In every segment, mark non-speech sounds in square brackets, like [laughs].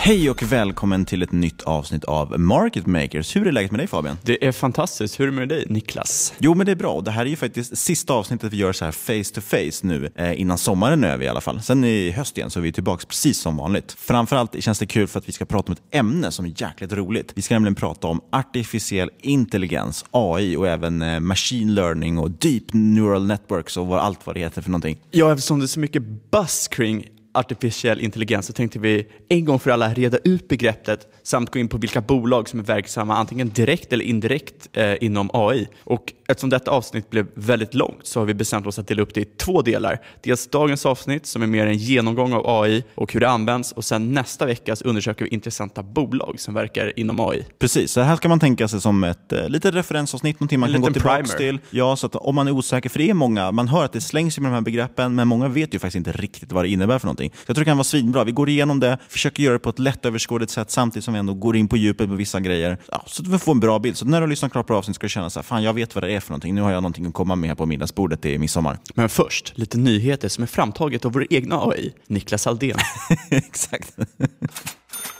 Hej och välkommen till ett nytt avsnitt av Market Makers. Hur är läget med dig Fabian? Det är fantastiskt. Hur är det med dig Niklas? Jo, men det är bra. Det här är ju faktiskt sista avsnittet vi gör så här face to face nu, eh, innan sommaren är över i alla fall. Sen i höst igen så är vi tillbaka precis som vanligt. Framförallt känns det kul för att vi ska prata om ett ämne som är jäkligt roligt. Vi ska nämligen prata om artificiell intelligens, AI och även eh, machine learning och deep neural networks och allt vad det heter för någonting. Ja, eftersom det är så mycket buzz kring artificiell intelligens så tänkte vi en gång för alla reda ut begreppet samt gå in på vilka bolag som är verksamma antingen direkt eller indirekt eh, inom AI. Och eftersom detta avsnitt blev väldigt långt så har vi bestämt oss att dela upp det i två delar. Dels dagens avsnitt som är mer en genomgång av AI och hur det används och sen nästa vecka så undersöker vi intressanta bolag som verkar inom AI. Precis, så här ska man tänka sig som ett eh, litet referensavsnitt, någonting man En kan gå tillbaka primer. till. Ja, så att om man är osäker, för det är många, man hör att det slängs med de här begreppen, men många vet ju faktiskt inte riktigt vad det innebär för någonting. Så jag tror det kan vara svinbra. Vi går igenom det, försöker göra det på ett lättöverskådligt sätt samtidigt som vi ändå går in på djupet med vissa grejer. Ja, så att vi får en bra bild. Så när du har lyssnat klart på avsnittet ska du känna så här, fan jag vet vad det är för någonting. Nu har jag någonting att komma med här på middagsbordet i midsommar. Men först, lite nyheter som är framtaget av vår egna AI, Niklas Aldén. [laughs] Exakt.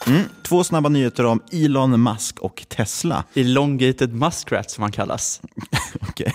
Mm, två snabba nyheter om Elon Musk och Tesla. Elongated muskrat som han kallas. [laughs] Okej.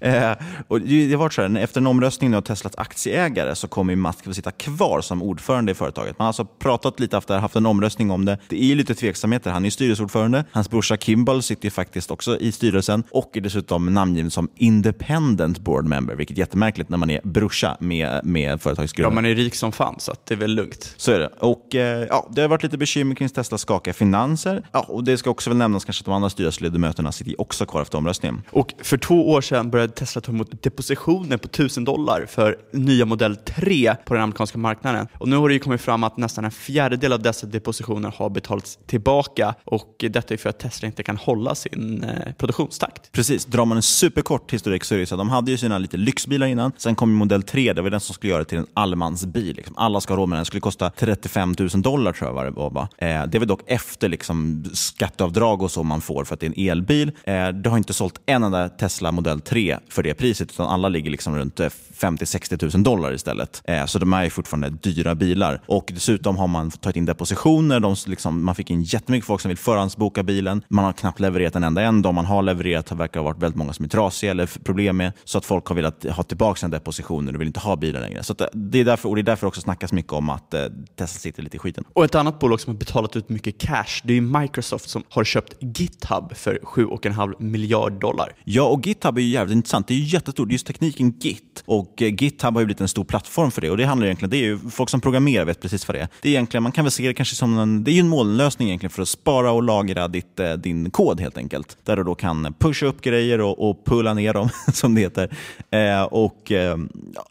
Eh, och det har varit så här, efter en omröstning av Teslas aktieägare så kommer Musk att sitta kvar som ordförande i företaget. Man har alltså pratat lite efter haft en omröstning om det. Det är lite tveksamheter. Han är styrelseordförande. Hans brorsa Kimball sitter ju faktiskt också i styrelsen och är dessutom namngiven som independent board member, vilket är jättemärkligt när man är brorsa med, med Ja, företagsgrundaren. man är rik som fan så att det är väl lugnt. Så är det. Och, eh, ja, det har varit lite bekymmer kring Teslas skakiga finanser. Ja, och det ska också väl nämnas kanske att de andra styrelseledamöterna sitter också kvar efter omröstningen. Och för två år sedan började började Tesla ta emot depositioner på 1000 dollar för nya modell 3 på den amerikanska marknaden. Och nu har det ju kommit fram att nästan en fjärdedel av dessa depositioner har betalats tillbaka och detta är för att Tesla inte kan hålla sin eh, produktionstakt. Precis, drar man en superkort historik så är det så att de hade ju sina lite lyxbilar innan, sen kom modell 3, det var den som skulle göra det till en allemansbil. Liksom. Alla ska ha råd med den, den skulle kosta 35 000 dollar tror jag var det var. Eh, det var dock efter liksom, skatteavdrag och så man får för att det är en elbil. Eh, det har inte sålt en enda Tesla modell 3 för det priset, utan alla ligger liksom runt 50-60 eh, 000 dollar istället. Eh, så de är fortfarande dyra bilar. Och Dessutom har man tagit in depositioner. De, liksom, man fick in jättemycket folk som vill förhandsboka bilen. Man har knappt levererat en enda en. De man har levererat verkar ha varit väldigt många som är trasiga eller problem med. Så att folk har velat ha tillbaka sina depositioner och vill inte ha bilen längre. Så det, är därför, och det är därför också snackas mycket om att eh, Tesla sitter lite i skiten. Och ett annat bolag som har betalat ut mycket cash, det är Microsoft som har köpt GitHub för 7,5 miljard dollar. Ja, och GitHub är ju jävligt intressant. Det är ju jättestort. Just tekniken Git. Och eh, GitHub har ju blivit en stor plattform för det. Och det handlar egentligen, det är ju folk som programmerar vet precis vad det är. Det är egentligen, man kan väl se det kanske som en, det är en molnlösning egentligen för att spara och lagra ditt, eh, din kod helt enkelt. Där du då kan pusha upp grejer och, och pulla ner dem, [laughs] som det heter. Eh, och eh,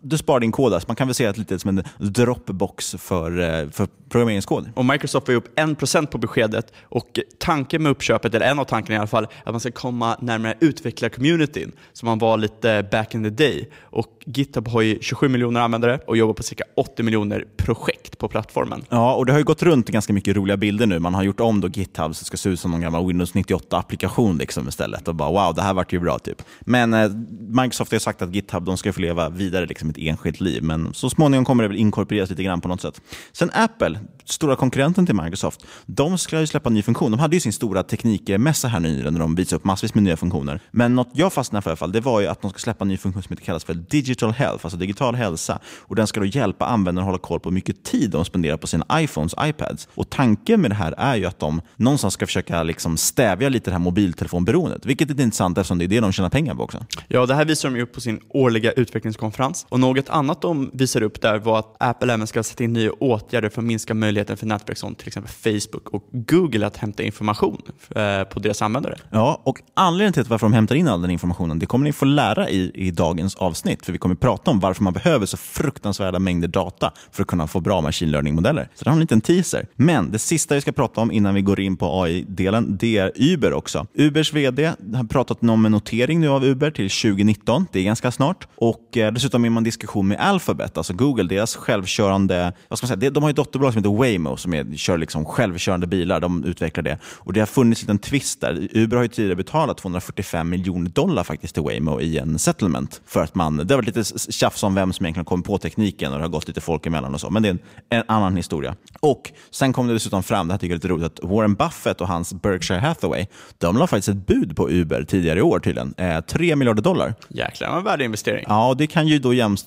Du sparar din kod. Alltså man kan väl se det lite som en dropbox för, eh, för programmeringskod. Och Microsoft var upp 1% på beskedet och tanken med uppköpet, eller en av tankarna i alla fall, att man ska komma närmare utvecklarcommunityn som man var lite back in the day. Och GitHub har ju 27 miljoner användare och jobbar på cirka 80 miljoner projekt på plattformen. Ja, och det har ju gått runt ganska mycket roliga bilder nu. Man har gjort om då GitHub så det ska se ut som någon gammal Windows 98-applikation liksom istället. Och bara wow, det här vart ju bra typ. Men eh, Microsoft har sagt att GitHub de ska få leva vidare liksom ett enskilt liv. Men så småningom kommer det väl inkorporeras lite grann på något sätt. Sen Apple, stora konkurrenten till Microsoft, de ska ju släppa en ny funktion. De hade ju sin stora teknikmässa här nyligen när de visade upp massvis med nya funktioner. Men något jag fastnade för fall, det var ju att de ska släppa en ny funktion som kallas för Digital Health, alltså digital hälsa. Och Den ska då hjälpa användare att hålla koll på hur mycket tid de spenderar på sina iPhones och iPads. Och Tanken med det här är ju att de någonstans ska försöka liksom stävja lite det här mobiltelefonberoendet, vilket är intressant eftersom det är det de tjänar pengar på också. Ja, det här visar de upp på sin årliga utvecklingskonferens. Och Något annat de visar upp där var att Apple även ska sätta in nya åtgärder för att minska möjligheten för nätverk som till exempel Facebook och Google att hämta information eh, på deras användare. Ja, och anledningen till varför de hämtar in all den informationen, kommer ni få lära i, i dagens avsnitt. För vi kommer prata om varför man behöver så fruktansvärda mängder data för att kunna få bra machine learning-modeller. Så det har en liten teaser. Men det sista vi ska prata om innan vi går in på AI-delen, det är Uber också. Ubers vd har pratat om en notering nu av Uber till 2019. Det är ganska snart. Och eh, dessutom är man diskussion med Alphabet, alltså Google, deras självkörande, vad ska man säga, de har ett dotterbolag som heter Waymo som är, kör liksom självkörande bilar. De utvecklar det. Och det har funnits en twist där. Uber har ju tidigare betalat 245 miljoner dollar faktiskt till Waymo i en settlement. För att man, det har varit lite tjafs om vem som egentligen kom på tekniken och det har gått lite folk emellan och så. Men det är en, en annan historia. Och Sen kom det dessutom fram, det här tycker jag är lite roligt, att Warren Buffett och hans Berkshire Hathaway, de la faktiskt ett bud på Uber tidigare i år tydligen. Eh, 3 miljarder dollar. Jäklar en värdeinvestering. Ja, det kan ju då jäm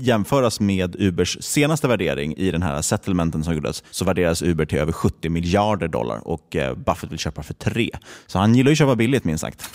jämföras med Ubers senaste värdering i den här settlementen som gjordes. Så värderas Uber till över 70 miljarder dollar och eh, Buffett vill köpa för 3. Så han gillar ju att köpa billigt minst sagt.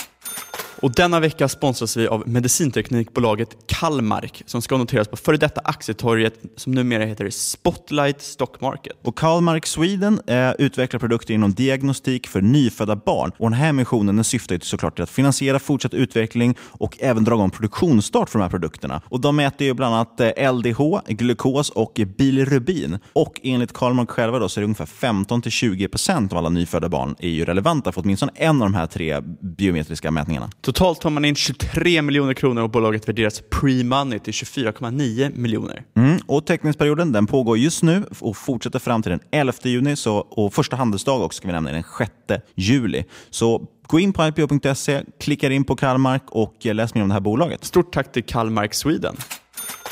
Och denna vecka sponsras vi av medicinteknikbolaget Kalmark som ska noteras på före detta aktietorget som numera heter Spotlight Stock Market. Och Kalmark Sweden eh, utvecklar produkter inom diagnostik för nyfödda barn. Och den här missionen den syftar ju såklart till att finansiera fortsatt utveckling och även dra igång produktionsstart för de här produkterna. Och De mäter ju bland annat eh, LDH, glukos och bilirubin. Och enligt Kalmark själva då, så är det ungefär 15-20% av alla nyfödda barn är ju relevanta för åtminstone en av de här tre biometriska mätningarna. Totalt tar man in 23 miljoner kronor och bolaget värderas pre-money till 24,9 miljoner. Mm, och teckningsperioden den pågår just nu och fortsätter fram till den 11 juni så, och första handelsdag också ska vi nämna den 6 juli. Så gå in på ipo.se, klicka in på Kalmark och läs mer om det här bolaget. Stort tack till Kalmark Sweden.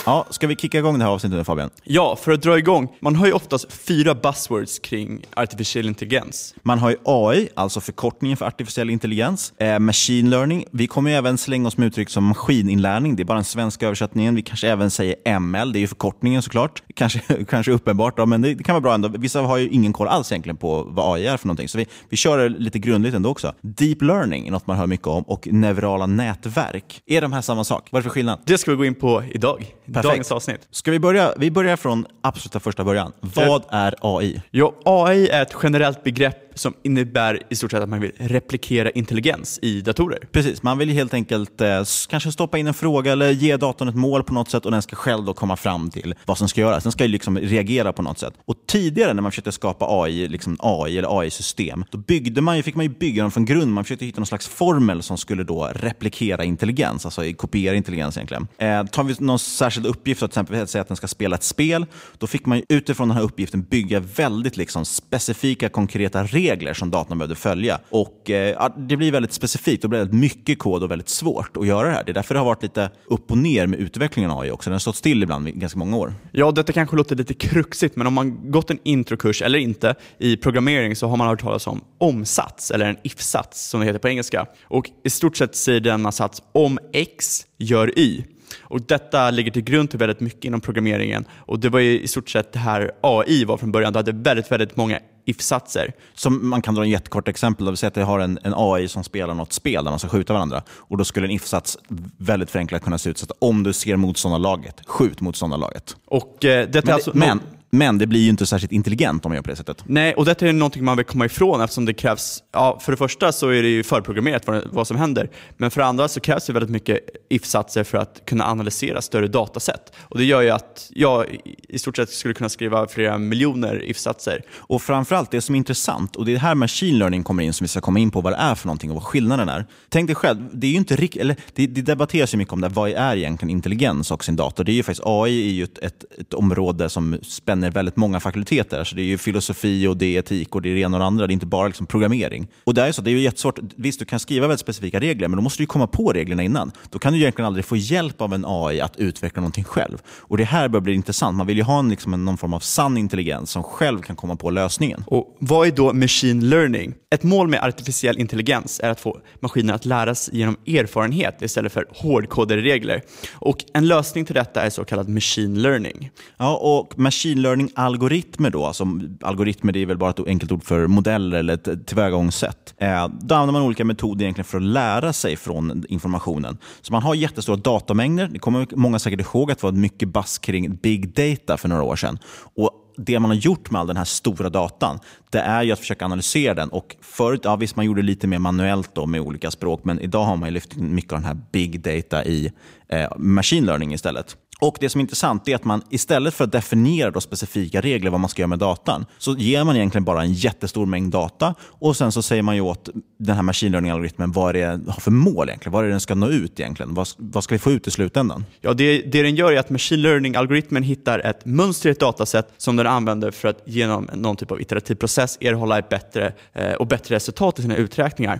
Ja, ska vi kicka igång det här avsnittet nu Fabian? Ja, för att dra igång. Man har ju oftast fyra buzzwords kring artificiell intelligens. Man har ju AI, alltså förkortningen för artificiell intelligens. Eh, machine learning. Vi kommer ju även slänga oss med uttryck som maskininlärning. Det är bara den svenska översättningen. Vi kanske även säger ML. Det är ju förkortningen såklart. Kanske, [laughs] kanske uppenbart, då, men det, det, kan vara bra ändå. Vissa har ju ingen koll alls egentligen på vad AI är för någonting. Så vi, vi kör lite grundligt ändå också. Deep learning är något man hör mycket om och neurala nätverk. Är de här samma sak? Vad är det för skillnad? Det ska vi gå in på idag. Perfekt. Dagens avsnitt. Ska vi börja? Vi börjar från absoluta första början. Vad är AI? Ja, AI är ett generellt begrepp som innebär i stort sett att man vill replikera intelligens i datorer. Precis, man vill helt enkelt eh, kanske stoppa in en fråga eller ge datorn ett mål på något sätt och den ska själv då komma fram till vad som ska göras. Den ska ju liksom reagera på något sätt. Och tidigare när man försökte skapa AI, liksom AI eller AI-system, då byggde man ju, fick man ju bygga dem från grund. Man försökte hitta någon slags formel som skulle då replikera intelligens, alltså kopiera intelligens egentligen. Eh, tar vi någon särskild uppgift, till exempel säga att den ska spela ett spel, då fick man ju utifrån den här uppgiften bygga väldigt liksom specifika, konkreta regler som datorn behövde följa. Och eh, Det blir väldigt specifikt, och blir väldigt mycket kod och väldigt svårt att göra det här. Det är därför det har varit lite upp och ner med utvecklingen av AI också. Den har stått still ibland i ganska många år. Ja, detta kanske låter lite kruxigt, men om man gått en introkurs eller inte i programmering så har man hört talas om omsats, eller en if-sats som det heter på engelska. Och I stort sett säger denna sats om x gör y. Och Detta ligger till grund till väldigt mycket inom programmeringen. Och Det var ju i stort sett det här AI var från början. Du hade väldigt, väldigt många if-satser. Som man kan dra en jättekort exempel. Vill säga att jag har en, en AI som spelar något spel där man ska skjuta varandra. Och Då skulle en if-sats väldigt förenklat kunna se ut så att om du ser motståndarlaget, skjut motståndarlaget. Och, eh, men, är alltså men, men det blir ju inte särskilt intelligent om man gör på det sättet. Nej, och detta är någonting man vill komma ifrån eftersom det krävs, ja, för det första så är det ju förprogrammerat vad, vad som händer, men för det andra så krävs det väldigt mycket if-satser för att kunna analysera större dataset. Och det gör ju att jag i stort sett skulle kunna skriva flera miljoner if-satser. Och framförallt det som är intressant, och det är här machine learning kommer in som vi ska komma in på vad det är för någonting och vad skillnaden är. Tänk dig själv, det är ju inte rikt- eller det, det debatteras ju mycket om det, vad är egentligen intelligens och sin dator? Det är ju faktiskt, AI är ju ett, ett, ett område som spänner väldigt många fakulteter. Så det är ju filosofi och det är etik och det är det ena och det andra. Det är inte bara liksom programmering. Och det är, så, det är ju jättesvårt. Visst, du kan skriva väldigt specifika regler, men då måste du ju komma på reglerna innan. Då kan du egentligen aldrig få hjälp av en AI att utveckla någonting själv. Och det här börjar bli intressant. Man vill ju ha en, liksom, en, någon form av sann intelligens som själv kan komma på lösningen. Och Vad är då machine learning? Ett mål med artificiell intelligens är att få maskiner att lära sig genom erfarenhet istället för hårdkodade regler. Och En lösning till detta är så kallad machine learning. Ja, och machine learning-algoritmer då, alltså algoritmer det är väl bara ett enkelt ord för modeller eller ett tillvägagångssätt. Eh, då använder man olika metoder egentligen för att lära sig från informationen. Så man har jättestora datamängder. Det kommer många säkert ihåg att det var mycket bass kring big data för några år sedan. Och det man har gjort med all den här stora datan, det är ju att försöka analysera den. Och förut, ja visst man gjorde det lite mer manuellt då med olika språk, men idag har man ju lyft in mycket av den här big data i eh, machine learning istället. Och Det som är intressant är att man istället för att definiera då specifika regler vad man ska göra med datan, så ger man egentligen bara en jättestor mängd data och sen så säger man ju åt den här machine learning-algoritmen vad det har för mål egentligen. Vad är det den ska nå ut egentligen? Vad, vad ska vi få ut i slutändan? Ja, det, det den gör är att machine learning-algoritmen hittar ett mönster i ett dataset som den använder för att genom någon typ av iterativ process erhålla ett bättre eh, och bättre resultat i sina uträkningar.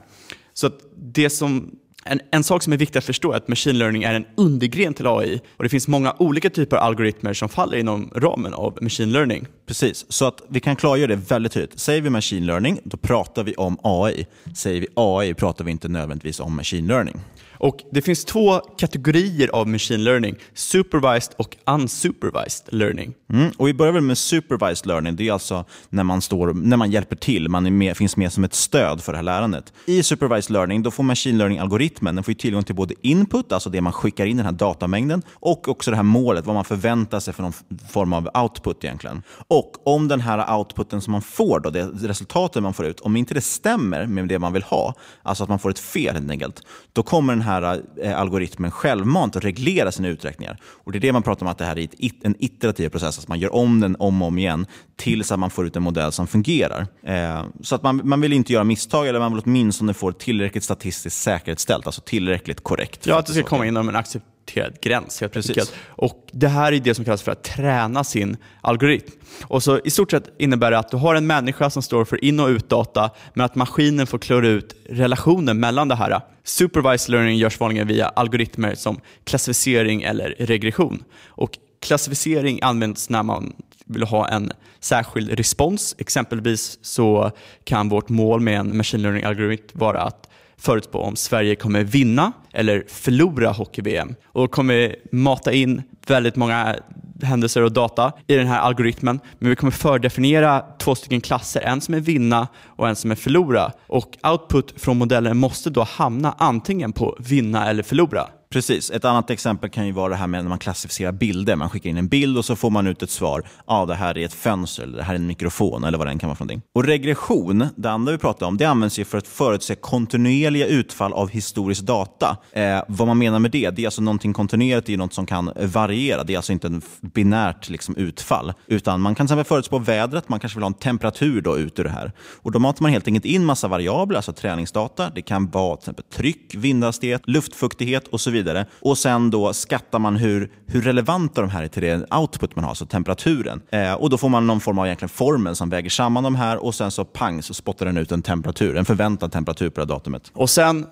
Så att det som en, en sak som är viktig att förstå är att machine learning är en undergren till AI och det finns många olika typer av algoritmer som faller inom ramen av machine learning. Precis, så att vi kan klargöra det väldigt tydligt. Säger vi machine learning, då pratar vi om AI. Säger vi AI pratar vi inte nödvändigtvis om machine learning. Och Det finns två kategorier av machine learning, supervised och unsupervised learning. Mm, och vi börjar väl med supervised learning. Det är alltså när man, står, när man hjälper till, man är med, finns med som ett stöd för det här lärandet. I supervised learning då får machine learning-algoritmen den får ju tillgång till både input, alltså det man skickar in den här datamängden, och också det här målet, vad man förväntar sig för någon form av output egentligen. Och om den här outputen som man får, då, det resultatet man får ut, om inte det stämmer med det man vill ha, alltså att man får ett fel helt enkelt, då kommer den här eh, algoritmen självmant att reglera sina uträkningar. Och Det är det man pratar om att det här är en iterativ process, alltså man gör om den om och om igen tills att man får ut en modell som fungerar. Eh, så att man, man vill inte göra misstag, eller man vill åtminstone få det tillräckligt statistiskt säkerställt, alltså tillräckligt korrekt. Ja, att det ska komma inom en accepterad gräns helt Precis. enkelt. Och det här är det som kallas för att träna sin algoritm. Och så I stort sett innebär det att du har en människa som står för in och utdata, men att maskinen får klura ut relationen mellan det här. Supervised learning görs vanligen via algoritmer som klassificering eller regression. Och Klassificering används när man vill ha en särskild respons. Exempelvis så kan vårt mål med en machine learning-algoritm vara att förutspå om Sverige kommer vinna eller förlora hockey-VM. Och då kommer vi mata in väldigt många händelser och data i den här algoritmen. Men vi kommer fördefiniera två stycken klasser, en som är vinna och en som är förlora. Och output från modellen måste då hamna antingen på vinna eller förlora. Precis. Ett annat exempel kan ju vara det här med när man klassificerar bilder. Man skickar in en bild och så får man ut ett svar. Ja, det här är ett fönster, eller det här är en mikrofon eller vad det än kan vara för någonting. Och regression, det andra vi pratar om, det används ju för att förutse kontinuerliga utfall av historisk data. Eh, vad man menar med det, det är alltså någonting kontinuerligt, det är något som kan variera. Det är alltså inte ett binärt liksom, utfall. Utan man kan till exempel förutspå vädret, man kanske vill ha en temperatur då ut ur det här. Och då matar man helt enkelt in massa variabler, alltså träningsdata. Det kan vara till exempel tryck, vindhastighet, luftfuktighet och så vidare. Och sen då skattar man hur, hur relevanta de här är till det output man har, alltså temperaturen. Eh, och då får man någon form av egentligen formel som väger samman de här och sen så pang så spottar den ut en temperatur, en förväntad temperatur på det här datumet. Och sen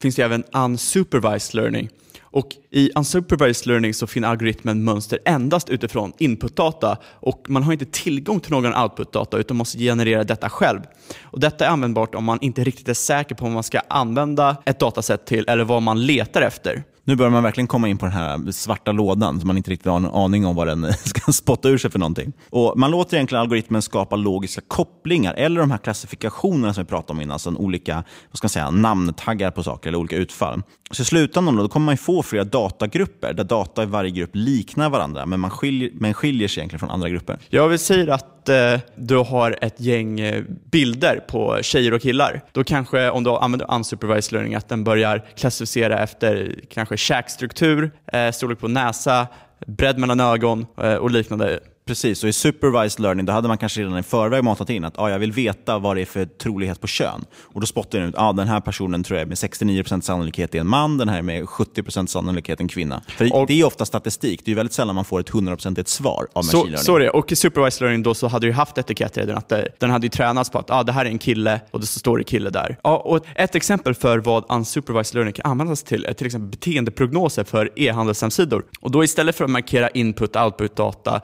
finns det även unsupervised learning. Och I unsupervised learning så finner algoritmen mönster endast utifrån inputdata och man har inte tillgång till någon outputdata utan måste generera detta själv. Och Detta är användbart om man inte riktigt är säker på vad man ska använda ett dataset till eller vad man letar efter. Nu börjar man verkligen komma in på den här svarta lådan, så man inte riktigt har en aning om vad den [laughs] ska spotta ur sig för någonting. Och man låter egentligen algoritmen skapa logiska kopplingar, eller de här klassifikationerna som vi pratade om innan, alltså olika vad ska man säga, namntaggar på saker eller olika utfall. Så i slutändan då, då kommer man få flera datagrupper, där data i varje grupp liknar varandra, men man skiljer, men skiljer sig egentligen från andra grupper. Ja, vi säger att eh, du har ett gäng eh, bilder på tjejer och killar. Då kanske, om du använder unsupervised learning, att den börjar klassificera efter kanske käkstruktur, eh, storlek på näsa, bredd mellan ögon eh, och liknande. Precis, och i supervised learning då hade man kanske redan i förväg matat in att ah, jag vill veta vad det är för trolighet på kön. Och Då spottar den ut att ah, den här personen tror jag med 69% sannolikhet är en man, den här är med 70% sannolikhet en kvinna. För och, Det är ofta statistik, det är väldigt sällan man får ett 100% svar av machine learning. Så det, och i supervised learning då så hade du haft etiketter redan, att det, den hade ju tränats på att ah, det här är en kille och det står det kille där. Ah, och ett exempel för vad unsupervised learning kan användas till är till exempel beteendeprognoser för e-handelshemsidor. Och då istället för att markera input och output data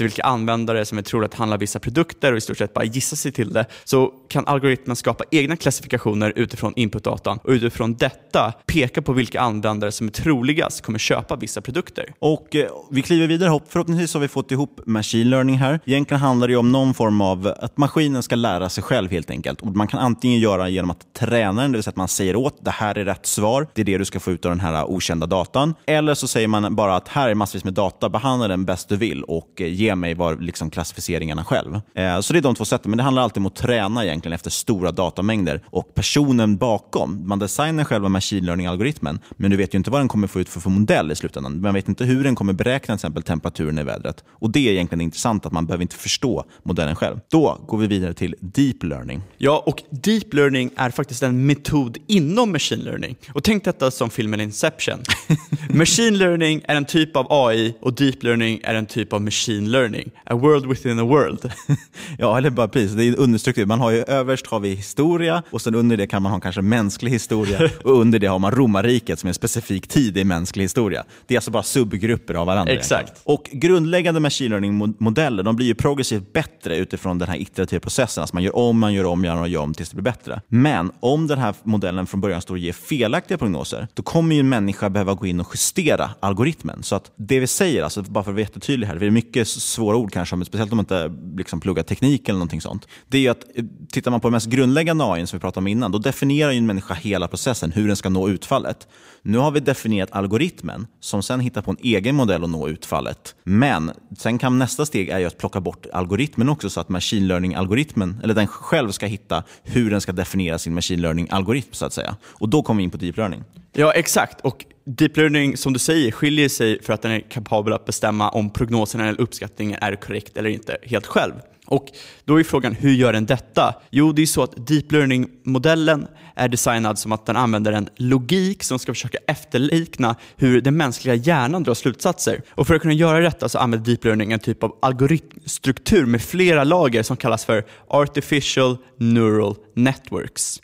efter vilka användare som är troliga att handla vissa produkter och i stort sett bara gissa sig till det, så kan algoritmen skapa egna klassifikationer utifrån inputdatan och utifrån detta peka på vilka användare som är troligast kommer köpa vissa produkter. Och eh, Vi kliver vidare. Förhoppningsvis har vi fått ihop machine learning här. Egentligen handlar det om någon form av att maskinen ska lära sig själv helt enkelt. Och man kan antingen göra genom att träna den, det vill säga att man säger åt det här är rätt svar, det är det du ska få ut av den här okända datan. Eller så säger man bara att här är massvis med data, behandla den bäst du vill och eh, ge ge mig var liksom klassificeringarna själv. Eh, så det är de två sätten, men det handlar alltid om att träna egentligen efter stora datamängder. Och personen bakom, man designar själva machine learning-algoritmen, men du vet ju inte vad den kommer få ut för, för modell i slutändan. Man vet inte hur den kommer beräkna till exempel temperaturen i vädret. Och det är egentligen intressant att man behöver inte förstå modellen själv. Då går vi vidare till deep learning. Ja, och deep learning är faktiskt en metod inom machine learning. Och tänk detta som filmen Inception. [laughs] machine learning är en typ av AI och deep learning är en typ av machine learning. A world within a world. [laughs] ja, eller bara precis. Det är understruktur. Man har ju överst har vi historia och sen under det kan man ha kanske mänsklig historia [laughs] och under det har man romarriket som är en specifik tid i mänsklig historia. Det är alltså bara subgrupper av varandra. Exakt. Och grundläggande machine learning-modeller de blir ju progressivt bättre utifrån den här iterativa processen. Alltså man gör om, man gör om, gör om, gör om tills det blir bättre. Men om den här modellen från början står och ger felaktiga prognoser, då kommer ju en människa behöva gå in och justera algoritmen. Så att det vi säger, alltså bara för att vara jättetydlig här, det är mycket svåra ord kanske, speciellt om man inte liksom pluggar teknik eller någonting sånt. Det är att eh, tittar man på den mest grundläggande AI som vi pratade om innan, då definierar ju en människa hela processen, hur den ska nå utfallet. Nu har vi definierat algoritmen som sen hittar på en egen modell att nå utfallet. Men sen kan nästa steg är att plocka bort algoritmen också så att machine learning-algoritmen, eller den själv ska hitta hur den ska definiera sin machine learning-algoritm så att säga. Och då kommer vi in på deep learning. Ja, exakt. Och Deep learning, som du säger, skiljer sig för att den är kapabel att bestämma om prognosen eller uppskattningen är korrekt eller inte helt själv. Och Då är frågan, hur gör den detta? Jo, det är så att deep learning-modellen är designad som att den använder en logik som ska försöka efterlikna hur den mänskliga hjärnan drar slutsatser. Och För att kunna göra detta så använder deep learning en typ av algoritmstruktur med flera lager som kallas för artificial neural networks.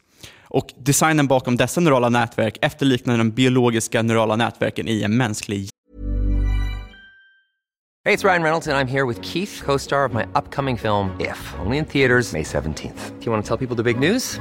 Och designen bakom dessa neurala nätverk efterliknar de biologiska neurala nätverken i en mänsklig Hej, det är Ryan Reynolds och jag är här med Keith, co-star of my upcoming film If, only in theaters May 17 th Do you want to tell people the big news?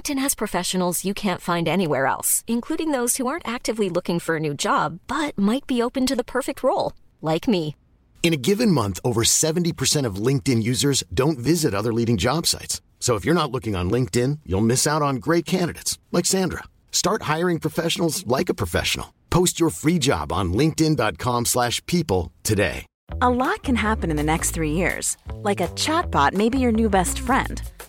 has professionals you can't find anywhere else, including those who aren't actively looking for a new job but might be open to the perfect role, like me. In a given month, over 70% of LinkedIn users don't visit other leading job sites. So if you're not looking on LinkedIn, you'll miss out on great candidates like Sandra. Start hiring professionals like a professional. Post your free job on linkedin.com/people slash people today. A lot can happen in the next three years. Like a chatbot may be your new best friend.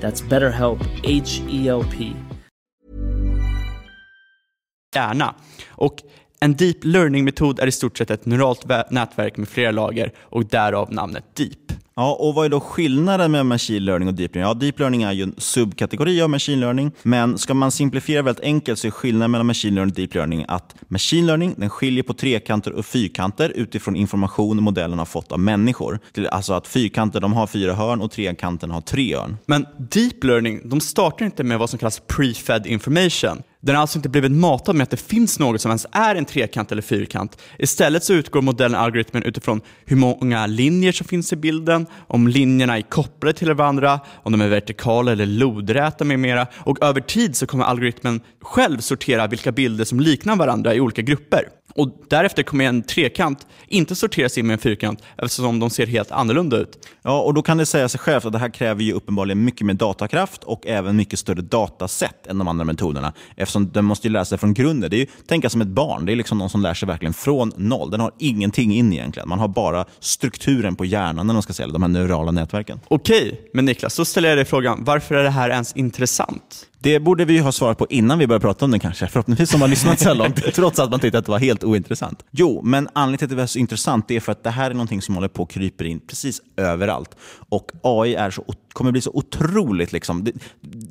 That's BetterHelp, H E L P. hjärna. Och en deep learning-metod är i stort sett ett neuralt nätverk med flera lager och därav namnet deep. Ja, och vad är då skillnaden med machine learning och deep learning? Ja, deep learning är ju en subkategori av machine learning, men ska man simplifiera väldigt enkelt så är skillnaden mellan machine learning och deep learning att machine learning den skiljer på trekanter och fyrkanter utifrån information modellen har fått av människor. Alltså att fyrkanter de har fyra hörn och trekanterna har tre hörn. Men deep learning, de startar inte med vad som kallas pre-fed information. Den har alltså inte blivit matad med att det finns något som ens är en trekant eller fyrkant. Istället så utgår modellen algoritmen utifrån hur många linjer som finns i bilden, om linjerna är kopplade till varandra, om de är vertikala eller lodräta med mera. Och över tid så kommer algoritmen själv sortera vilka bilder som liknar varandra i olika grupper. Och därefter kommer en trekant inte sorteras in med en fyrkant eftersom de ser helt annorlunda ut. Ja, och då kan det säga sig självt att det här kräver ju uppenbarligen mycket mer datakraft och även mycket större datasätt än de andra metoderna. Eftersom den måste ju lära sig från grunden. Det är ju tänka som ett barn. Det är liksom någon som lär sig verkligen från noll. Den har ingenting in egentligen. Man har bara strukturen på hjärnan, när man ska säga, de här neurala nätverken. Okej, men Niklas, då ställer jag dig frågan, varför är det här ens intressant? Det borde vi ju ha svarat på innan vi började prata om det kanske. Förhoppningsvis har man lyssnat så långt, [laughs] trots att man tyckte att det var helt ointressant. Jo, men anledningen till att det var så intressant är för att det här är någonting som håller på att krypa in precis överallt. Och AI är så, kommer bli så otroligt... Liksom, det,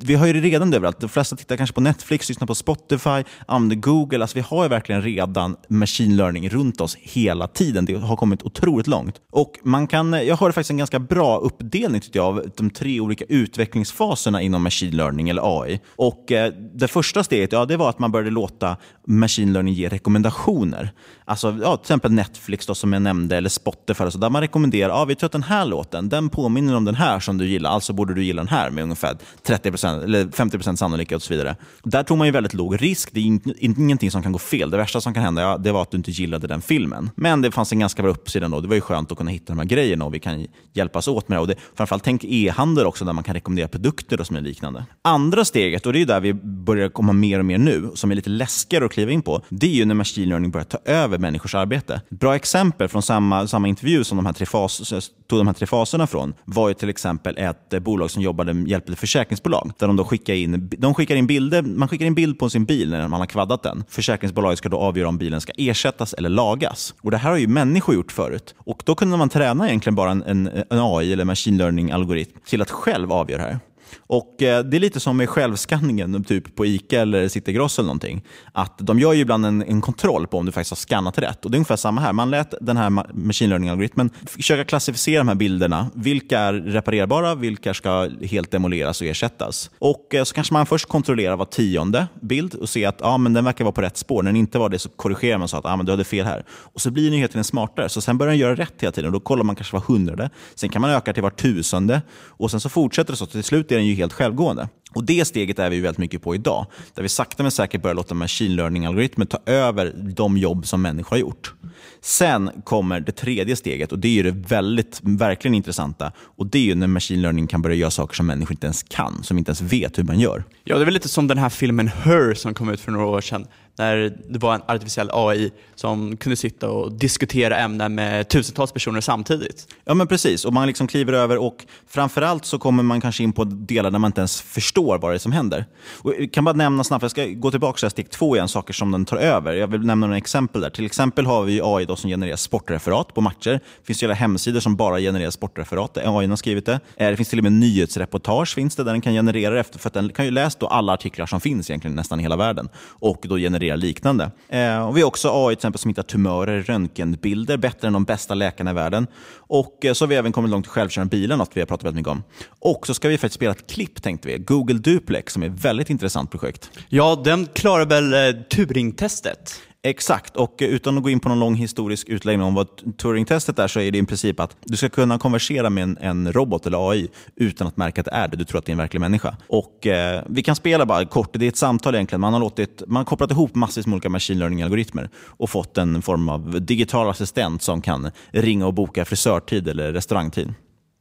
vi har ju det redan överallt. De flesta tittar kanske på Netflix, lyssnar på Spotify, använder Google. Alltså, vi har ju verkligen redan machine learning runt oss hela tiden. Det har kommit otroligt långt. Och man kan, jag har faktiskt en ganska bra uppdelning tycker jag, av de tre olika utvecklingsfaserna inom machine learning eller AI. Och eh, Det första steget ja, det var att man började låta machine learning ge rekommendationer. Alltså, ja, till exempel Netflix då, som jag nämnde, eller Spotify, alltså, där man rekommenderar ja, vi tror att den här låten den påminner om den här som du gillar, alltså borde du gilla den här med ungefär 30% eller 50% sannolikhet och så vidare. Där tog man ju väldigt låg risk. Det är in, ingenting som kan gå fel. Det värsta som kan hända ja, det var att du inte gillade den filmen. Men det fanns en ganska bra uppsida då. Det var ju skönt att kunna hitta de här grejerna och vi kan hjälpas åt med det. Och det framförallt tänk e-handel också, där man kan rekommendera produkter och som är liknande. Andra steg steget, och det är där vi börjar komma mer och mer nu, som är lite läskigare att kliva in på, det är ju när machine learning börjar ta över människors arbete. Bra exempel från samma, samma intervju som de här tre fas, tog de här tre faserna från var ju till exempel ett eh, bolag som jobbade hjälpte försäkringsbolag. Där de då skickar in, de skickar in bilder, man skickar in bild på sin bil när man har kvaddat den. Försäkringsbolaget ska då avgöra om bilen ska ersättas eller lagas. Och Det här har ju människor gjort förut. Och Då kunde man träna egentligen bara en, en, en AI eller machine learning-algoritm till att själv avgöra det här. Och eh, Det är lite som med självskanningen typ på ICA eller City Gross eller någonting. Att de gör ju ibland en, en, kontroll på om du faktiskt har skannat rätt. Och Det är ungefär samma här. Man lät den här machine learning-algoritmen försöka klassificera de här bilderna. Vilka är reparerbara, vilka ska helt demoleras och ersättas. Och eh, Så kanske man först kontrollerar var tionde bild och ser att ah, men den verkar vara på rätt spår. När den inte var det så korrigerar man så att ah, men du hade fel här. Och Så blir den hela tiden smartare. Så Sen börjar den göra rätt hela tiden. Och då kollar man kanske var hundrade. Sen kan man öka till var tusende. Och Sen så fortsätter det så. Till slut är den ju helt självgående. Och Det steget är vi väldigt mycket på idag. Där vi sakta men säkert börjar låta machine learning-algoritmer ta över de jobb som människor har gjort. Sen kommer det tredje steget och det är det väldigt, verkligen intressanta. Och Det är när machine learning kan börja göra saker som människor inte ens kan, som inte ens vet hur man gör. Ja, det är väl lite som den här filmen Her som kom ut för några år sedan när det var en artificiell AI som kunde sitta och diskutera ämnen med tusentals personer samtidigt. Ja, men precis. Och Man liksom kliver över och framförallt så kommer man kanske in på delar där man inte ens förstår vad det är som händer. Och jag kan bara nämna snabbt, jag ska gå tillbaka till steg två igen, saker som den tar över. Jag vill nämna några exempel där. Till exempel har vi AI då som genererar sportreferat på matcher. Det finns ju hemsidor som bara genererar sportreferat. AI har skrivit det. Eh, det finns till och med nyhetsreportage finns det, där den kan generera efter, för att den kan ju läsa då alla artiklar som finns egentligen nästan i hela världen och då generera liknande. Eh, och vi har också AI till exempel som hittar tumörer, röntgenbilder bättre än de bästa läkarna i världen. Och eh, så har vi även kommit långt i självkörande bilar, något vi har pratat väldigt mycket om. Och så ska vi faktiskt spela ett klipp tänkte vi, Google Duplex, som är ett väldigt intressant projekt. Ja, den klarar väl eh, Turing-testet? Exakt, och utan att gå in på någon lång historisk utläggning om vad Turing-testet är så är det i princip att du ska kunna konversera med en, en, robot eller AI utan att märka att det är det. Du tror att det är en verklig människa. Och eh, Vi kan spela bara kort. Det är ett samtal egentligen. Man har, låtit, man har kopplat ihop massvis med olika machine learning-algoritmer och fått en form av digital assistent som kan ringa och boka frisörtid eller restaurangtid.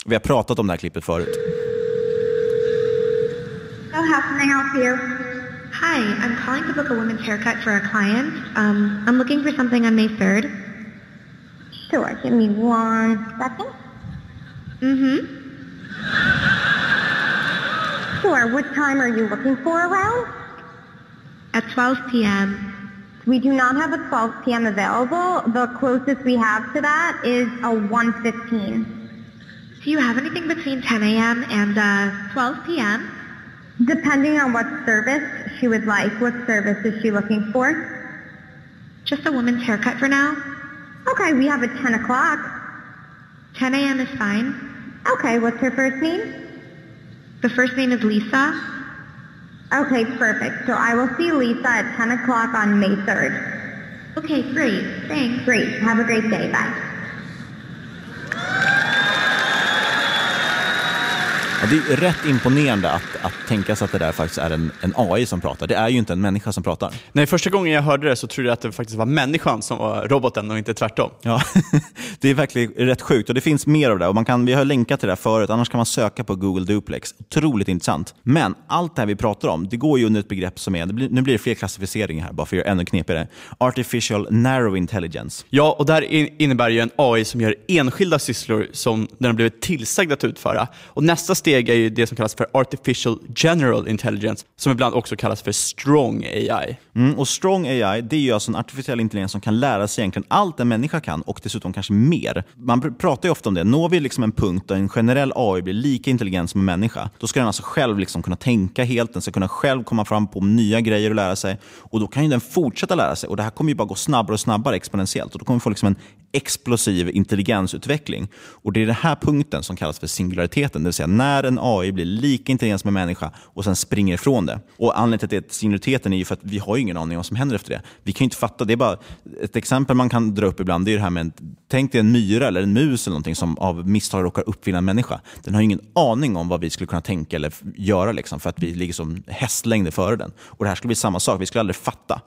Vi har pratat om det här klippet förut. So how can I help you? Hi, I'm calling to book a women's haircut for a client. Um, I'm looking for something on May 3rd. Sure, give me one second. Mm-hmm. Sure, what time are you looking for around? At 12 p.m. We do not have a 12 p.m. available. The closest we have to that is a 1.15. Do you have anything between 10 a.m. and uh, 12 p.m.? Depending on what service she would like. What service is she looking for? Just a woman's haircut for now. Okay, we have a 10 o'clock. 10 a.m. is fine. Okay, what's her first name? The first name is Lisa. Okay, perfect. So I will see Lisa at 10 o'clock on May 3rd. Okay, great. Thanks. Great. Have a great day. Bye. Ja, det är rätt imponerande att, att tänka sig att det där faktiskt är en, en AI som pratar. Det är ju inte en människa som pratar. Nej, första gången jag hörde det så trodde jag att det faktiskt var människan som var roboten och inte tvärtom. Ja, [laughs] det är verkligen rätt sjukt och det finns mer av det. Och man kan, vi har länkat till det här förut, annars kan man söka på Google Duplex. Otroligt intressant. Men allt det här vi pratar om, det går ju under ett begrepp som är, blir, nu blir det fler klassificeringar här, bara för att göra ännu knepigare. Artificial Narrow Intelligence. Ja, och där innebär ju en AI som gör enskilda sysslor som den har blivit tillsagd att utföra. Och nästa steg steg är ju det som kallas för Artificial General Intelligence, som ibland också kallas för Strong AI. Mm, och Strong AI det är ju alltså en artificiell intelligens som kan lära sig egentligen allt en människa kan och dessutom kanske mer. Man pratar ju ofta om det. Når vi liksom en punkt där en generell AI blir lika intelligent som en människa, då ska den alltså själv liksom kunna tänka helt, den ska kunna själv komma fram på nya grejer och lära sig. Och Då kan ju den fortsätta lära sig och det här kommer ju bara gå snabbare och snabbare exponentiellt. Och Då kommer vi få liksom en explosiv intelligensutveckling. Och Det är den här punkten som kallas för singulariteten, det vill säga när en AI blir lika intelligent som en människa och sen springer ifrån det. Och Anledningen till att det är singulariteten är ju för att vi har ingen aning om vad som händer efter det. Vi kan inte fatta. Det är bara ett exempel man kan dra upp ibland. Det är det här med, tänk dig en myra eller en mus eller någonting som av misstag råkar uppfinna en människa. Den har ingen aning om vad vi skulle kunna tänka eller göra liksom, för att vi ligger som hästlängder före den. Och Det här skulle bli samma sak. Vi skulle aldrig fatta.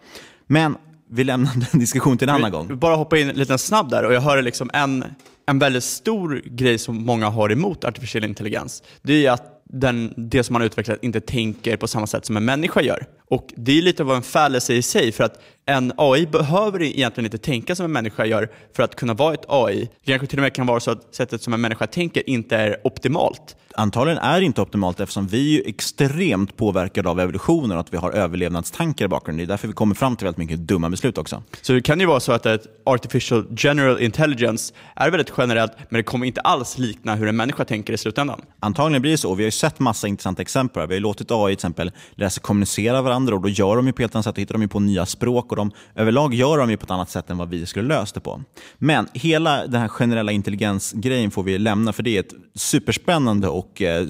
Men vi lämnar den [laughs] diskussionen till en annan gång. Bara hoppa in lite snabbt där och jag hör liksom en, en väldigt stor grej som många har emot artificiell intelligens. Det är att den, det som man har utvecklat inte tänker på samma sätt som en människa gör. Och Det är lite av en fallacy i sig, för att en AI behöver egentligen inte tänka som en människa gör för att kunna vara ett AI. Det kanske till och med kan vara så att sättet som en människa tänker inte är optimalt. Antagligen är det inte optimalt eftersom vi är extremt påverkade av evolutionen och att vi har överlevnadstankar i bakgrunden. Det är därför vi kommer fram till väldigt mycket dumma beslut också. Så det kan ju vara så att ett artificial general intelligence är väldigt generellt, men det kommer inte alls likna hur en människa tänker i slutändan. Antagligen blir det så. Vi har ju sett massa intressanta exempel. Vi har låtit AI till exempel lära sig kommunicera varandra och då gör de ju på helt annat sätt. Då hittar de ju på nya språk och de överlag gör de ju på ett annat sätt än vad vi skulle löst det på. Men hela den här generella intelligensgrejen får vi lämna för det är ett superspännande och eh,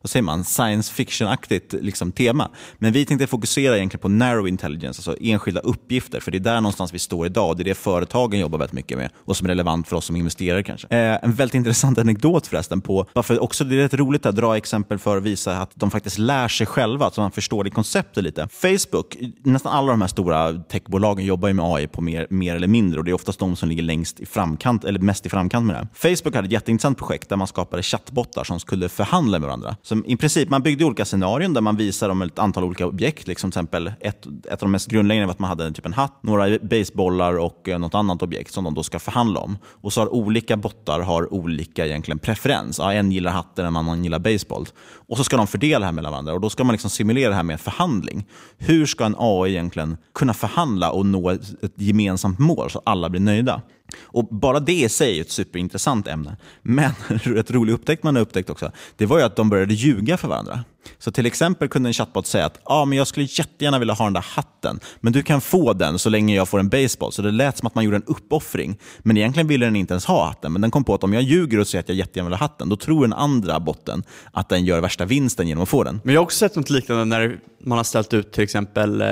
vad säger man, science fiction-aktigt liksom, tema. Men vi tänkte fokusera egentligen på narrow intelligence, alltså enskilda uppgifter. För det är där någonstans vi står idag det är det företagen jobbar väldigt mycket med och som är relevant för oss som investerare kanske. Eh, en väldigt intressant anekdot förresten på varför också det är rätt roligt att dra exempel för att visa att de faktiskt lär sig själva, så man förstår det konceptet lite. Facebook, nästan alla de här stora techbolagen jobbar ju med AI på mer, mer eller mindre och det är oftast de som ligger längst i framkant, eller mest i framkant med det. Facebook hade ett jätteintressant projekt där man skapade chattbottar som skulle förhandla med varandra. Så I princip, man byggde olika scenarion där man visar dem ett antal olika objekt. Liksom till exempel ett, ett av de mest grundläggande var att man hade typ en hatt, några basebollar och eh, något annat objekt som de då ska förhandla om. Och så har olika bottar har olika egentligen preferens. Ja, en gillar hatten, en annan gillar baseball. Och så ska de fördela det här mellan varandra och då ska man liksom simulera det här med förhandling. Hur ska en AI egentligen kunna förhandla och nå ett, ett gemensamt mål så att alla blir nöjda? Och Bara det i sig är ett superintressant ämne. Men [laughs] ett rolig upptäckt man har upptäckt också, det var ju att de började ljuga för varandra. Så till exempel kunde en chatbot säga att ah, men jag skulle jättegärna vilja ha den där hatten, men du kan få den så länge jag får en baseball. Så det lät som att man gjorde en uppoffring. Men egentligen ville den inte ens ha hatten. Men den kom på att om jag ljuger och säger att jag jättegärna vill ha hatten, då tror den andra botten att den gör värsta vinsten genom att få den. Men jag har också sett något liknande när man har ställt ut till exempel eh,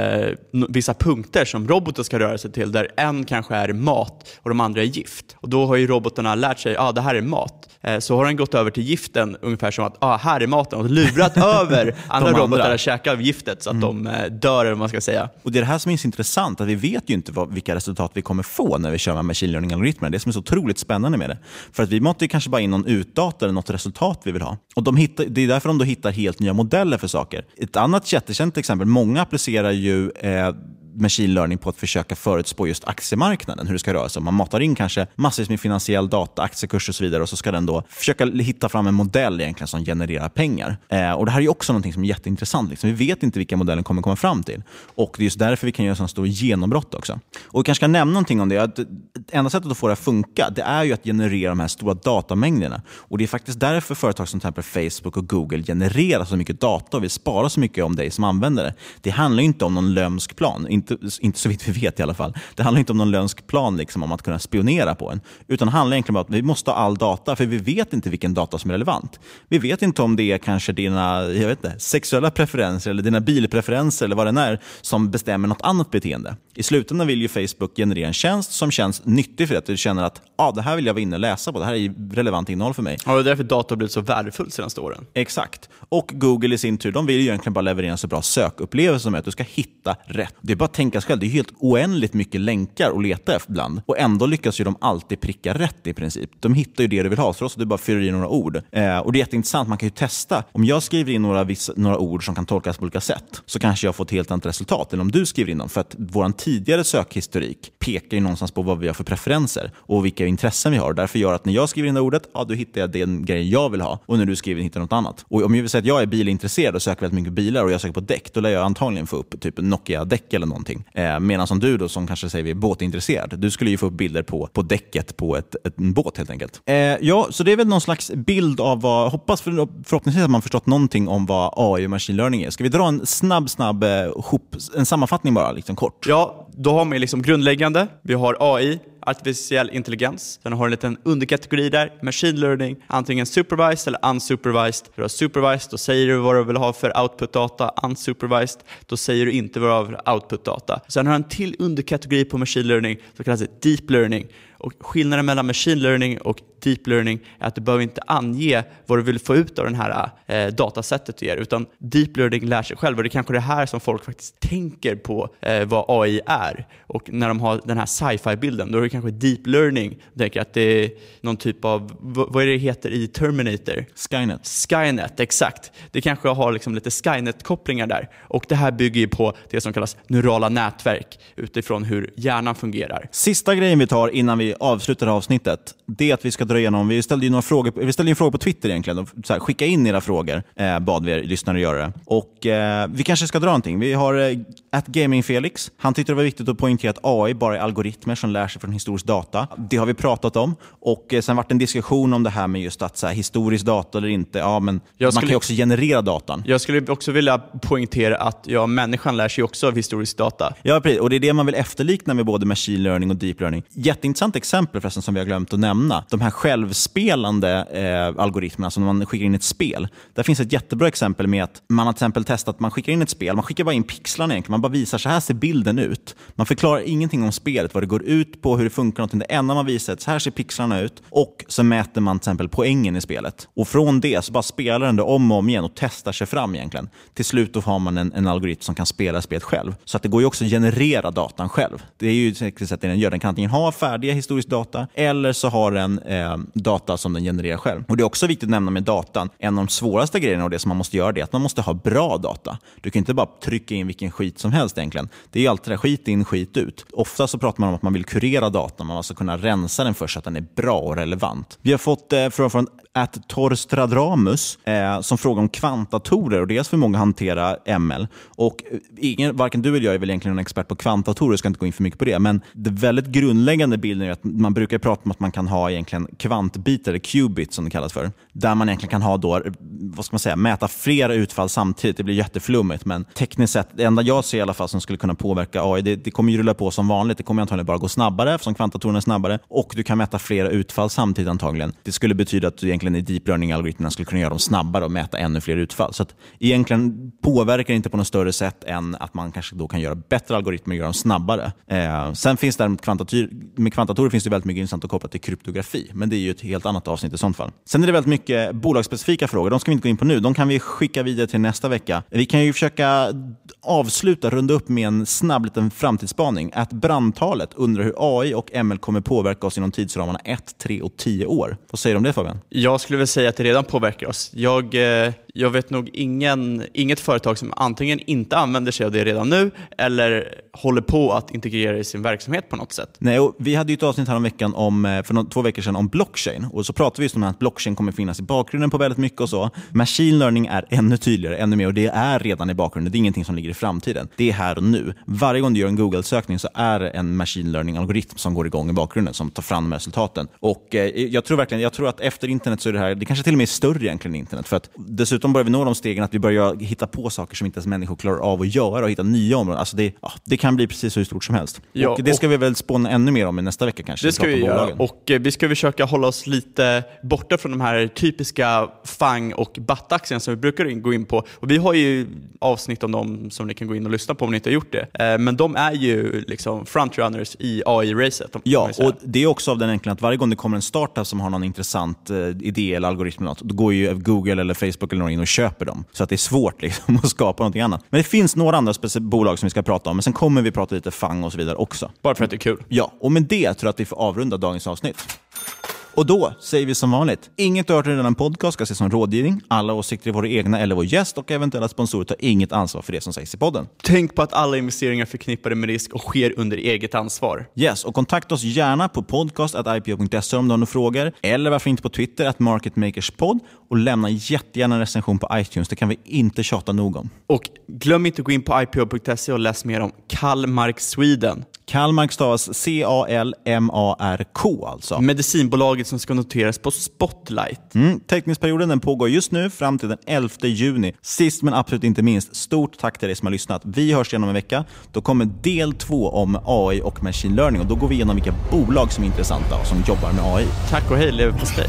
vissa punkter som roboten ska röra sig till, där en kanske är mat och de andra är gift. Och Då har ju robotarna lärt sig att ah, det här är mat. Eh, så har den gått över till giften ungefär som att ah, här är maten och lurat över [laughs] [laughs] andra, andra robotar att käka av giftet så att mm. de eh, dör, eller man ska säga. Och Det är det här som är så intressant, att vi vet ju inte vad, vilka resultat vi kommer få när vi kör med machine learning-algoritmer. Det som är så otroligt spännande med det. För att vi måste kanske bara in någon utdata eller något resultat vi vill ha. Och de hittar, Det är därför de då hittar helt nya modeller för saker. Ett annat jättekänt exempel, många applicerar ju eh, machine learning på att försöka förutspå just aktiemarknaden, hur det ska röra sig. Man matar in kanske massvis med finansiell data, aktiekurser och så vidare och så ska den då försöka hitta fram en modell egentligen som genererar pengar. Eh, och Det här är också något som är jätteintressant. Liksom. Vi vet inte vilka modellen kommer komma fram till. Och Det är just därför vi kan göra sådana stora genombrott också. Och Vi kanske ska nämna någonting om det. Att enda sättet att få det att funka det är ju att generera de här stora datamängderna. Och Det är faktiskt därför företag som till exempel Facebook och Google genererar så mycket data och vill spara så mycket om dig som användare. Det handlar inte om någon lömsk plan inte, inte så vitt vi vet i alla fall. Det handlar inte om någon lönsk plan liksom, om att kunna spionera på en. Utan det handlar egentligen om att vi måste ha all data, för vi vet inte vilken data som är relevant. Vi vet inte om det är kanske dina jag vet inte, sexuella preferenser eller dina bilpreferenser eller vad det är som bestämmer något annat beteende. I slutändan vill ju Facebook generera en tjänst som känns nyttig för dig. Att du känner att ah, det här vill jag vara inne och läsa på. Det här är relevant innehåll för mig. Ja, det är därför data har blivit så värdefullt de senaste åren. Exakt. Och Google i sin tur, de vill ju egentligen bara leverera en så bra sökupplevelse som att du ska hitta rätt. Det är bara att tänka sig själv, det är helt oändligt mycket länkar att leta efter ibland. Och ändå lyckas ju de alltid pricka rätt i princip. De hittar ju det du vill ha, så du bara fyller i några ord. Eh, och Det är jätteintressant, man kan ju testa. Om jag skriver in några, vissa, några ord som kan tolkas på olika sätt, så kanske jag får ett helt annat resultat än om du skriver in dem. För att vår tidigare sökhistorik pekar ju någonstans på vad vi har för preferenser och vilka intressen vi har. Därför gör att när jag skriver in det ordet, ja, då hittar jag den grejen jag vill ha. Och när du skriver in hittar jag något annat. Och om jag vill säga att jag är bilintresserad och söker väldigt mycket bilar och jag söker på däck, då lär jag antagligen få upp typ Nokia-däck eller någonting. Eh, Medan som du då, som kanske säger vi är båtintresserad, du skulle ju få upp bilder på, på däcket på ett, ett, en båt helt enkelt. Eh, ja, så det är väl någon slags bild av vad, hoppas för, förhoppningsvis att man förstått någonting om vad AI och machine learning är. Ska vi dra en snabb, snabb eh, hop, en sammanfattning bara, liksom kort? Ja, då har vi liksom grundläggande, vi har AI, artificiell intelligens. Den har en liten underkategori där, machine learning, antingen supervised eller unsupervised. Du har supervised, då säger du vad du vill ha för output-data. Unsupervised, då säger du inte vad du vill ha för output-data. Sen har du en till underkategori på machine learning som kallas deep learning. Och skillnaden mellan machine learning och deep learning är att du behöver inte ange vad du vill få ut av det här eh, datasättet du ger, utan deep learning lär sig själv. Och det är kanske det här som folk faktiskt tänker på eh, vad AI är. Och när de har den här sci-fi-bilden, då är det kanske deep learning. Tänker att det är någon typ av, vad är det heter i Terminator? Skynet. Skynet, exakt. Det kanske har liksom lite Skynet-kopplingar där. Och det här bygger ju på det som kallas neurala nätverk utifrån hur hjärnan fungerar. Sista grejen vi tar innan vi avslutar avsnittet, det är att vi ska dra igenom, vi ställde ju några frågor, vi ställde en fråga på Twitter egentligen, så här, skicka in era frågor, eh, bad vi er lyssnare göra det. Och eh, vi kanske ska dra någonting. Vi har eh, at Gaming Felix, han tyckte det var viktigt att poängtera att AI bara är algoritmer som lär sig från historisk data. Det har vi pratat om. Och eh, sen varit en diskussion om det här med just att så här, historisk data eller inte, ja men Jag man skulle- kan ju också generera datan. Jag skulle också vilja poängtera att ja, människan lär sig också av historisk data. Ja, precis. Och det är det man vill efterlikna med både machine learning och deep learning. Jätteintressant exempel förresten som vi har glömt att nämna. De här självspelande eh, algoritmerna som man skickar in i ett spel. Där finns ett jättebra exempel med att man har till exempel testat, man skickar in ett spel, man skickar bara in pixlarna egentligen. Man bara visar, så här ser bilden ut. Man förklarar ingenting om spelet, vad det går ut på, hur det funkar. Någonting. Det enda man visar är att så här ser pixlarna ut och så mäter man till exempel poängen i spelet. Och från det så bara spelar den det om och om igen och testar sig fram egentligen. Till slut då har man en, en algoritm som kan spela spelet själv. Så att det går ju också att generera datan själv. Det är ju säkert sätt den gör. Den kan antingen ha färdiga historisk data eller så har den eh, data som den genererar själv. Och Det är också viktigt att nämna med datan. En av de svåraste grejerna och det som man måste göra det är att man måste ha bra data. Du kan inte bara trycka in vilken skit som helst egentligen. Det är ju alltid det där, skit in, skit ut. Ofta så pratar man om att man vill kurera datan. Man måste kunna rensa den först så att den är bra och relevant. Vi har fått eh, från, At Torstradramus eh, som frågar om kvantdatorer och deras förmåga att hantera ML. Och eh, ingen, varken du eller jag är väl egentligen en expert på kvantdatorer, jag ska inte gå in för mycket på det. Men det väldigt grundläggande bilden är att man brukar prata om att man kan ha egentligen kvantbitar, eller qubits som det kallas för. Där man egentligen kan ha då, vad ska man säga, mäta flera utfall samtidigt. Det blir jätteflummigt, men tekniskt sett, det enda jag ser i alla fall som skulle kunna påverka AI, det, det kommer ju rulla på som vanligt. Det kommer antagligen bara gå snabbare eftersom kvantdatorerna är snabbare och du kan mäta flera utfall samtidigt antagligen. Det skulle betyda att du egentligen i deep learning-algoritmerna skulle kunna göra dem snabbare och mäta ännu fler utfall. Så att egentligen påverkar det inte på något större sätt än att man kanske då kan göra bättre algoritmer och göra dem snabbare. Eh, sen finns det med med kvantdatorer finns det väldigt mycket intressant att koppla till kryptografi, men det är ju ett helt annat avsnitt i sånt fall. Sen är det väldigt mycket bolagsspecifika frågor. De ska vi inte gå in på nu. De kan vi skicka vidare till nästa vecka. Vi kan ju försöka avsluta, runda upp med en snabb liten framtidsspaning. Att brandtalet undrar hur AI och ML kommer påverka oss inom tidsramarna 1, 3 och 10 år. Vad säger du om det Fabian? Jag skulle väl säga att det redan påverkar oss. Jag, eh, jag vet nog ingen, inget företag som antingen inte använder sig av det redan nu eller håller på att integrera i sin verksamhet på något sätt. Nej, och vi hade ju ett avsnitt här om veckan om, eh, för två veckor sedan om blockchain. Och så pratade vi just om att blockchain kommer finnas i bakgrunden på väldigt mycket och så. Machine learning är ännu tydligare, ännu mer och det är redan i bakgrunden. Det är ingenting som ligger i framtiden. Det är här och nu. Varje gång du gör en Google-sökning så är det en machine learning-algoritm som går igång i bakgrunden som tar fram de resultaten. Och eh, jag tror verkligen, jag tror att efter internet så är det här, det kanske till och med är större egentligen än internet. För att dessutom börjar vi nå de stegen att vi börjar hitta på saker som inte ens människor klarar av att göra och hitta nya områden. Alltså det, ja, det kan bli precis hur stort som helst. Ja, och det ska och- vi väl spåna ännu mer om i nästa vecka kanske. Det ska vi göra och eh, vi ska försöka hålla oss lite borta från de här typiska FANG och BAT-aktierna som vi brukar in- gå in på. Och vi har ju avsnitt om dem som ni kan gå in och lyssna på om ni inte har gjort det. Eh, Men de är ju liksom frontrunners i AI-racet. Ja, och det är också av den enkla att varje gång det kommer en startup som har någon intressant eh, idé eller algoritm, eller något, då går ju Google eller Facebook eller någon in och köper dem. Så att det är svårt liksom, [laughs] att skapa någonting annat. Men det finns några andra bolag som vi ska prata om, men sen kommer vi prata lite FANG och så vidare också. Bara för att det är kul. Ja, och med det tror jag att vi får avrunda dagens avsnitt. Och då säger vi som vanligt, inget du hört i denna podcast ska ses som rådgivning. Alla åsikter är våra egna eller vår gäst och eventuella sponsorer tar inget ansvar för det som sägs i podden. Tänk på att alla investeringar är förknippade med risk och sker under eget ansvar. Yes, och kontakta oss gärna på podcast.ipo.se om du har några frågor. Eller varför inte på Twitter, att marketmakerspod. Och lämna jättegärna en recension på iTunes. Det kan vi inte tjata nog om. Och glöm inte att gå in på ipo.se och läs mer om Kalmark Sweden. Kalmark stavas C-A-L-M-A-R-K alltså. Medicinbolaget som ska noteras på Spotlight. Mm, teckningsperioden den pågår just nu fram till den 11 juni. Sist men absolut inte minst, stort tack till dig som har lyssnat. Vi hörs igen om en vecka. Då kommer del två om AI och machine learning och då går vi igenom vilka bolag som är intressanta och som jobbar med AI. Tack och hej leverpastej.